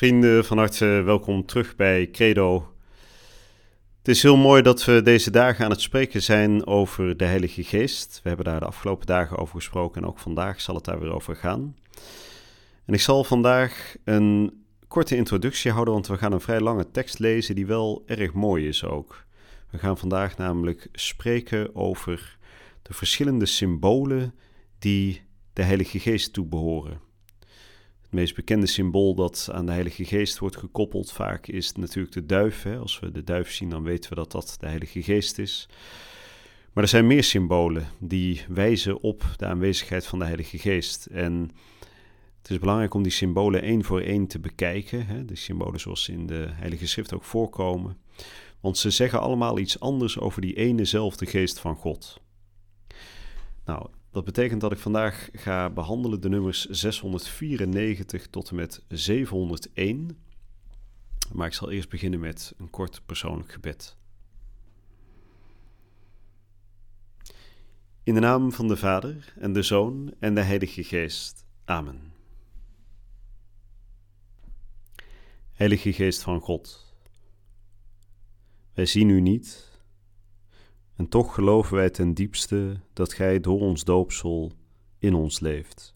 Vrienden, van harte welkom terug bij Credo. Het is heel mooi dat we deze dagen aan het spreken zijn over de Heilige Geest. We hebben daar de afgelopen dagen over gesproken en ook vandaag zal het daar weer over gaan. En ik zal vandaag een korte introductie houden, want we gaan een vrij lange tekst lezen die wel erg mooi is ook. We gaan vandaag namelijk spreken over de verschillende symbolen die de Heilige Geest toebehoren. Het meest bekende symbool dat aan de Heilige Geest wordt gekoppeld vaak is natuurlijk de duif. Hè. Als we de duif zien, dan weten we dat dat de Heilige Geest is. Maar er zijn meer symbolen die wijzen op de aanwezigheid van de Heilige Geest. En het is belangrijk om die symbolen één voor één te bekijken. Hè. De symbolen zoals in de Heilige Schrift ook voorkomen. Want ze zeggen allemaal iets anders over die enezelfde geest van God. Nou, dat betekent dat ik vandaag ga behandelen de nummers 694 tot en met 701. Maar ik zal eerst beginnen met een kort persoonlijk gebed. In de naam van de Vader en de Zoon en de Heilige Geest. Amen. Heilige Geest van God, wij zien u niet en toch geloven wij ten diepste dat Gij door ons doopsel in ons leeft.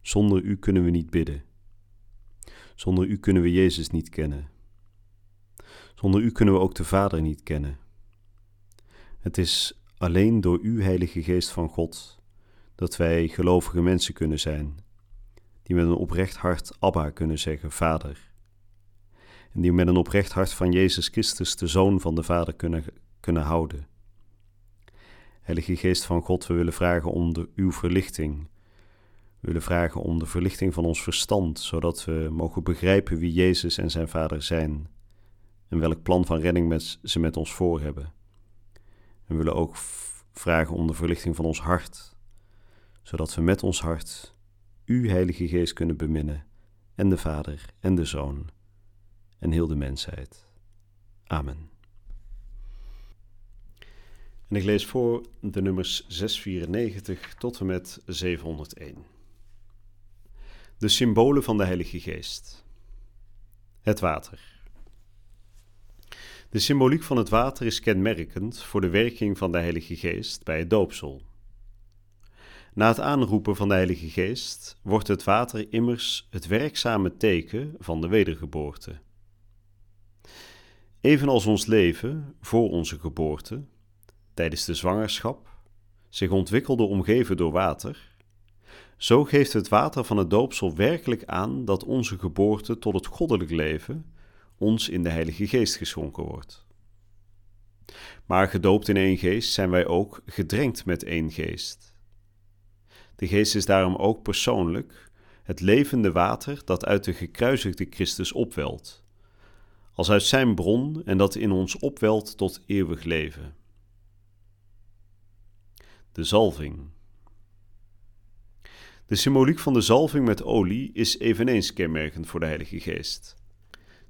Zonder U kunnen we niet bidden. Zonder U kunnen we Jezus niet kennen. Zonder U kunnen we ook de Vader niet kennen. Het is alleen door U, Heilige Geest van God, dat wij gelovige mensen kunnen zijn, die met een oprecht hart Abba kunnen zeggen, Vader. En die met een oprecht hart van Jezus Christus, de Zoon van de Vader, kunnen kunnen houden. Heilige Geest van God, we willen vragen om de, uw verlichting. We willen vragen om de verlichting van ons verstand, zodat we mogen begrijpen wie Jezus en zijn Vader zijn en welk plan van redding ze met ons voor hebben. En we willen ook vragen om de verlichting van ons hart, zodat we met ons hart U, Heilige Geest, kunnen beminnen, en de Vader en de Zoon en heel de mensheid. Amen. En ik lees voor de nummers 694 tot en met 701. De symbolen van de Heilige Geest. Het water. De symboliek van het water is kenmerkend voor de werking van de Heilige Geest bij het doopsel. Na het aanroepen van de Heilige Geest wordt het water immers het werkzame teken van de wedergeboorte. Evenals ons leven voor onze geboorte tijdens de zwangerschap zich ontwikkelde omgeven door water, zo geeft het water van het doopsel werkelijk aan dat onze geboorte tot het goddelijk leven ons in de Heilige Geest geschonken wordt. Maar gedoopt in één geest zijn wij ook gedrenkt met één geest. De geest is daarom ook persoonlijk het levende water dat uit de gekruisigde Christus opwelt, als uit zijn bron en dat in ons opwelt tot eeuwig leven de zalving. De symboliek van de zalving met olie is eveneens kenmerkend voor de Heilige Geest.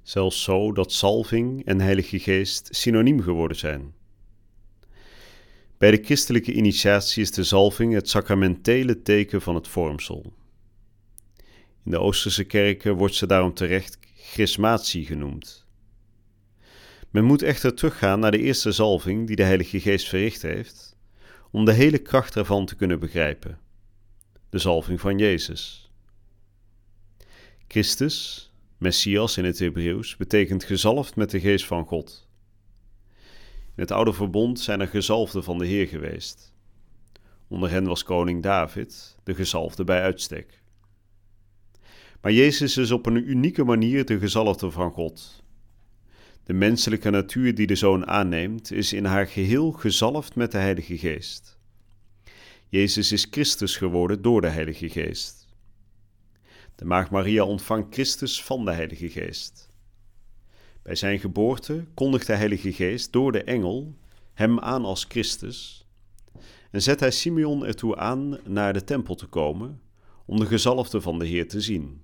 Zelfs zo dat zalving en Heilige Geest synoniem geworden zijn. Bij de christelijke initiatie is de zalving het sacramentele teken van het vormsel. In de Oosterse kerken wordt ze daarom terecht chrismatie genoemd. Men moet echter teruggaan naar de eerste zalving die de Heilige Geest verricht heeft om de hele kracht ervan te kunnen begrijpen. De zalving van Jezus. Christus, Messias in het Hebreeuws, betekent gezalfd met de geest van God. In het oude verbond zijn er gezalfden van de Heer geweest. Onder hen was koning David, de gezalfde bij uitstek. Maar Jezus is op een unieke manier de gezalfde van God, de menselijke natuur die de Zoon aanneemt, is in haar geheel gezalfd met de Heilige Geest. Jezus is Christus geworden door de Heilige Geest. De Maagd Maria ontvangt Christus van de Heilige Geest. Bij zijn geboorte kondigt de Heilige Geest door de engel hem aan als Christus en zet hij Simeon ertoe aan naar de tempel te komen om de gezalfde van de Heer te zien.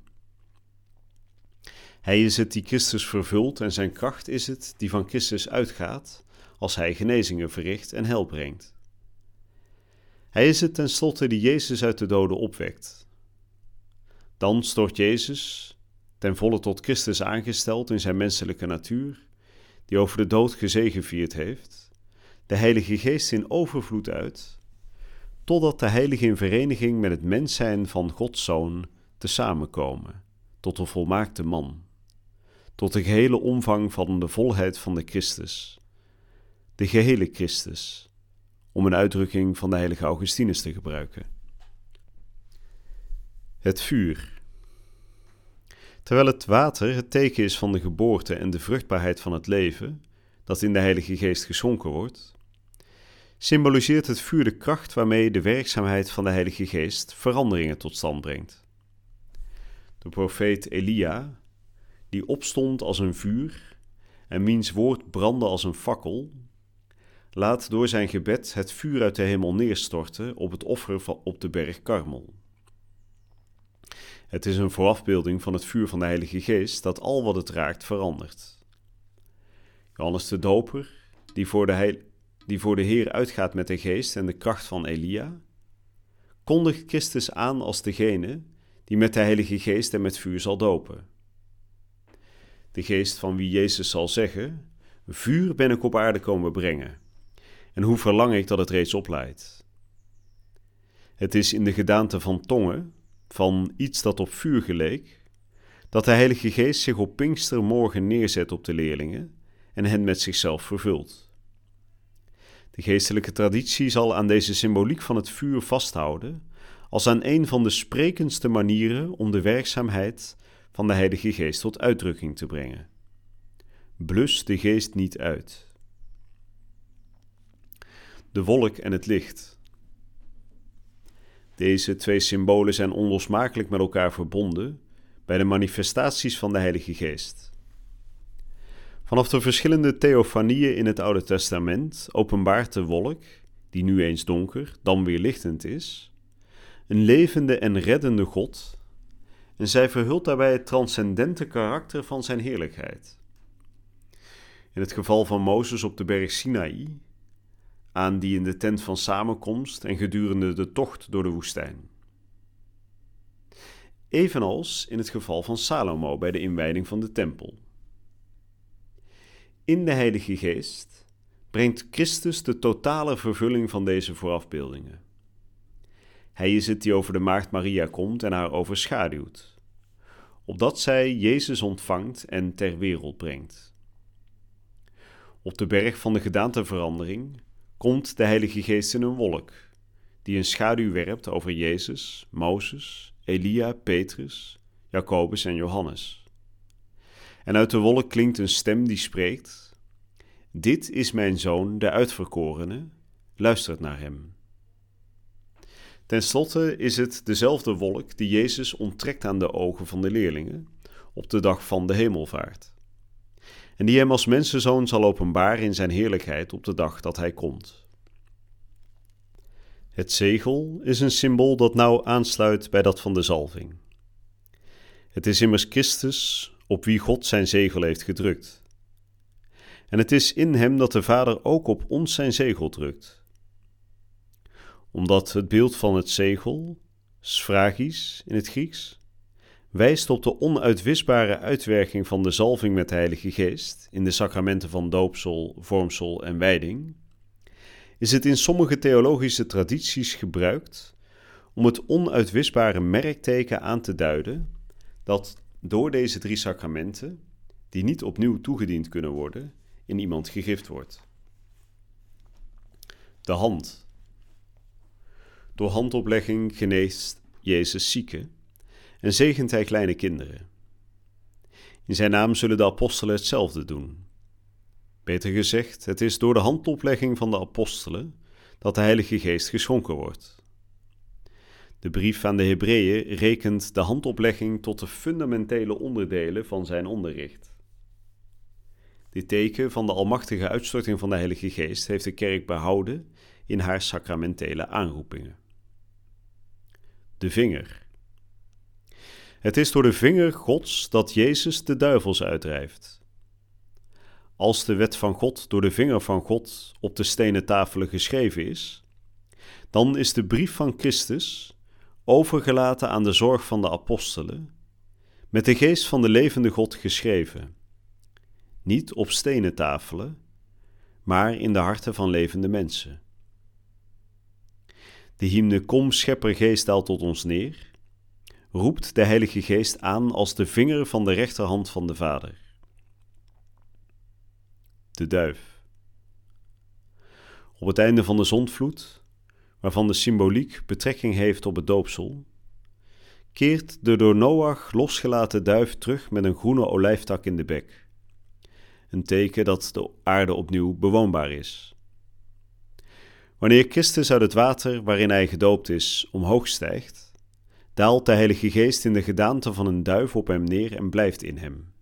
Hij is het die Christus vervult en zijn kracht is het die van Christus uitgaat als hij genezingen verricht en hel brengt. Hij is het tenslotte die Jezus uit de doden opwekt. Dan stort Jezus, ten volle tot Christus aangesteld in zijn menselijke natuur, die over de dood gezegevierd heeft, de Heilige Geest in overvloed uit, totdat de Heilige in vereniging met het mens zijn van Gods Zoon te samenkomen, tot de volmaakte man, tot de gehele omvang van de volheid van de Christus, de gehele Christus, om een uitdrukking van de heilige Augustinus te gebruiken. Het vuur. Terwijl het water het teken is van de geboorte en de vruchtbaarheid van het leven, dat in de Heilige Geest geschonken wordt, symboliseert het vuur de kracht waarmee de werkzaamheid van de Heilige Geest veranderingen tot stand brengt. De profeet Elia, die opstond als een vuur en wiens woord brandde als een fakkel, laat door zijn gebed het vuur uit de hemel neerstorten op het offer op de berg Karmel. Het is een voorafbeelding van het vuur van de Heilige Geest dat al wat het raakt verandert. Johannes de Doper, die voor de, die voor de Heer uitgaat met de geest en de kracht van Elia, kondigt Christus aan als degene die met de Heilige Geest en met vuur zal dopen. De geest van wie Jezus zal zeggen: Vuur ben ik op aarde komen brengen en hoe verlang ik dat het reeds opleidt. Het is in de gedaante van tongen, van iets dat op vuur geleek, dat de Heilige Geest zich op Pinkstermorgen neerzet op de leerlingen en hen met zichzelf vervult. De geestelijke traditie zal aan deze symboliek van het vuur vasthouden als aan een van de sprekendste manieren om de werkzaamheid van de Heilige Geest tot uitdrukking te brengen. Blus de geest niet uit de wolk en het licht. Deze twee symbolen zijn onlosmakelijk met elkaar verbonden bij de manifestaties van de Heilige Geest. Vanaf de verschillende theofanieën in het Oude Testament openbaart de wolk, die nu eens donker, dan weer lichtend is, een levende en reddende God, en zij verhult daarbij het transcendente karakter van zijn heerlijkheid. In het geval van Mozes op de berg Sinaï aan die in de tent van samenkomst en gedurende de tocht door de woestijn. Evenals in het geval van Salomo bij de inwijding van de tempel. In de Heilige Geest brengt Christus de totale vervulling van deze voorafbeeldingen. Hij is het die over de maagd Maria komt en haar overschaduwt, opdat zij Jezus ontvangt en ter wereld brengt. Op de berg van de gedaanteverandering komt de Heilige Geest in een wolk, die een schaduw werpt over Jezus, Mozes, Elia, Petrus, Jacobus en Johannes. En uit de wolk klinkt een stem die spreekt: Dit is mijn zoon, de uitverkorene, luistert naar hem. Ten slotte is het dezelfde wolk die Jezus onttrekt aan de ogen van de leerlingen op de dag van de hemelvaart en die hem als mensenzoon zal openbaren in zijn heerlijkheid op de dag dat hij komt. Het zegel is een symbool dat nauw aansluit bij dat van de zalving. Het is immers Christus op wie God zijn zegel heeft gedrukt. En het is in hem dat de Vader ook op ons zijn zegel drukt. Omdat het beeld van het zegel, sfragis in het Grieks, wijst op de onuitwisbare uitwerking van de zalving met de Heilige Geest in de sacramenten van doopsel, vormsel en wijding, is het in sommige theologische tradities gebruikt om het onuitwisbare merkteken aan te duiden dat door deze drie sacramenten, die niet opnieuw toegediend kunnen worden, in iemand gegift wordt. De hand. Door handoplegging geneest Jezus zieken en zegent hij kleine kinderen. In zijn naam zullen de apostelen hetzelfde doen. Beter gezegd, het is door de handoplegging van de apostelen dat de Heilige Geest geschonken wordt. De brief aan de Hebreeën rekent de handoplegging tot de fundamentele onderdelen van zijn onderricht. Dit teken van de almachtige uitstorting van de Heilige Geest heeft de kerk behouden in haar sacramentele aanroepingen. De vinger. Het is door de vinger Gods dat Jezus de duivels uitdrijft. Als de wet van God door de vinger van God op de stenen tafelen geschreven is, dan is de brief van Christus overgelaten aan de zorg van de apostelen, met de geest van de levende God geschreven, niet op stenen tafelen, maar in de harten van levende mensen. De hymne Kom Schepper Geest daalt tot ons neer, roept de Heilige Geest aan als de vinger van de rechterhand van de Vader. De duif. Op het einde van de zondvloed, waarvan de symboliek betrekking heeft op het doopsel, keert de door Noach losgelaten duif terug met een groene olijftak in de bek. Een teken dat de aarde opnieuw bewoonbaar is. Wanneer Christus uit het water waarin hij gedoopt is omhoog stijgt, daalt de Heilige Geest in de gedaante van een duif op hem neer en blijft in hem.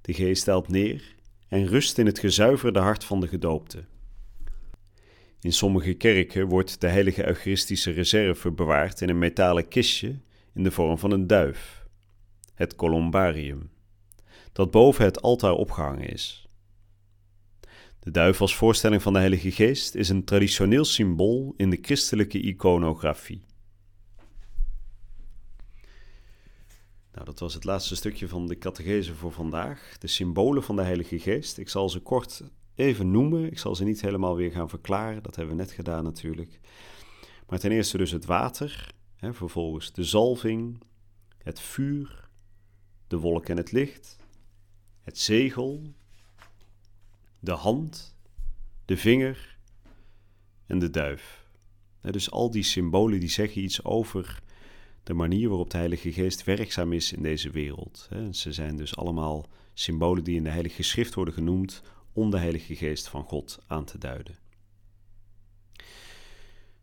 De Geest daalt neer en rust in het gezuiverde hart van de gedoopte. In sommige kerken wordt de heilige eucharistische reserve bewaard in een metalen kistje in de vorm van een duif, het columbarium, dat boven het altaar opgehangen is. De duif als voorstelling van de Heilige Geest is een traditioneel symbool in de christelijke iconografie. Nou, dat was het laatste stukje van de catechese voor vandaag. De symbolen van de Heilige Geest. Ik zal ze kort even noemen. Ik zal ze niet helemaal weer gaan verklaren. Dat hebben we net gedaan natuurlijk. Maar ten eerste dus het water. Hè, vervolgens de zalving, het vuur, de wolk en het licht, het zegel, de hand, de vinger en de duif. Dus al die symbolen die zeggen iets over de manier waarop de Heilige Geest werkzaam is in deze wereld. Ze zijn dus allemaal symbolen die in de Heilige Schrift worden genoemd om de Heilige Geest van God aan te duiden.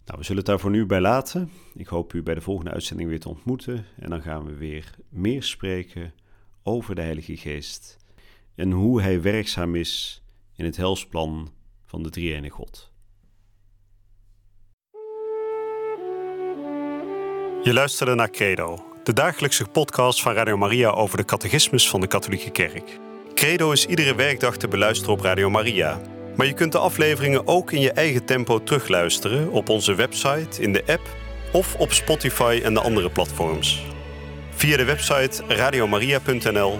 Nou, we zullen het daar voor nu bij laten. Ik hoop u bij de volgende uitzending weer te ontmoeten. En dan gaan we weer meer spreken over de Heilige Geest en hoe Hij werkzaam is in het helsplan van de drie God. Je luisterde naar Credo, de dagelijkse podcast van Radio Maria over de catechismus van de Katholieke Kerk. Credo is iedere werkdag te beluisteren op Radio Maria. Maar je kunt de afleveringen ook in je eigen tempo terugluisteren op onze website, in de app of op Spotify en de andere platforms. Via de website radiomaria.nl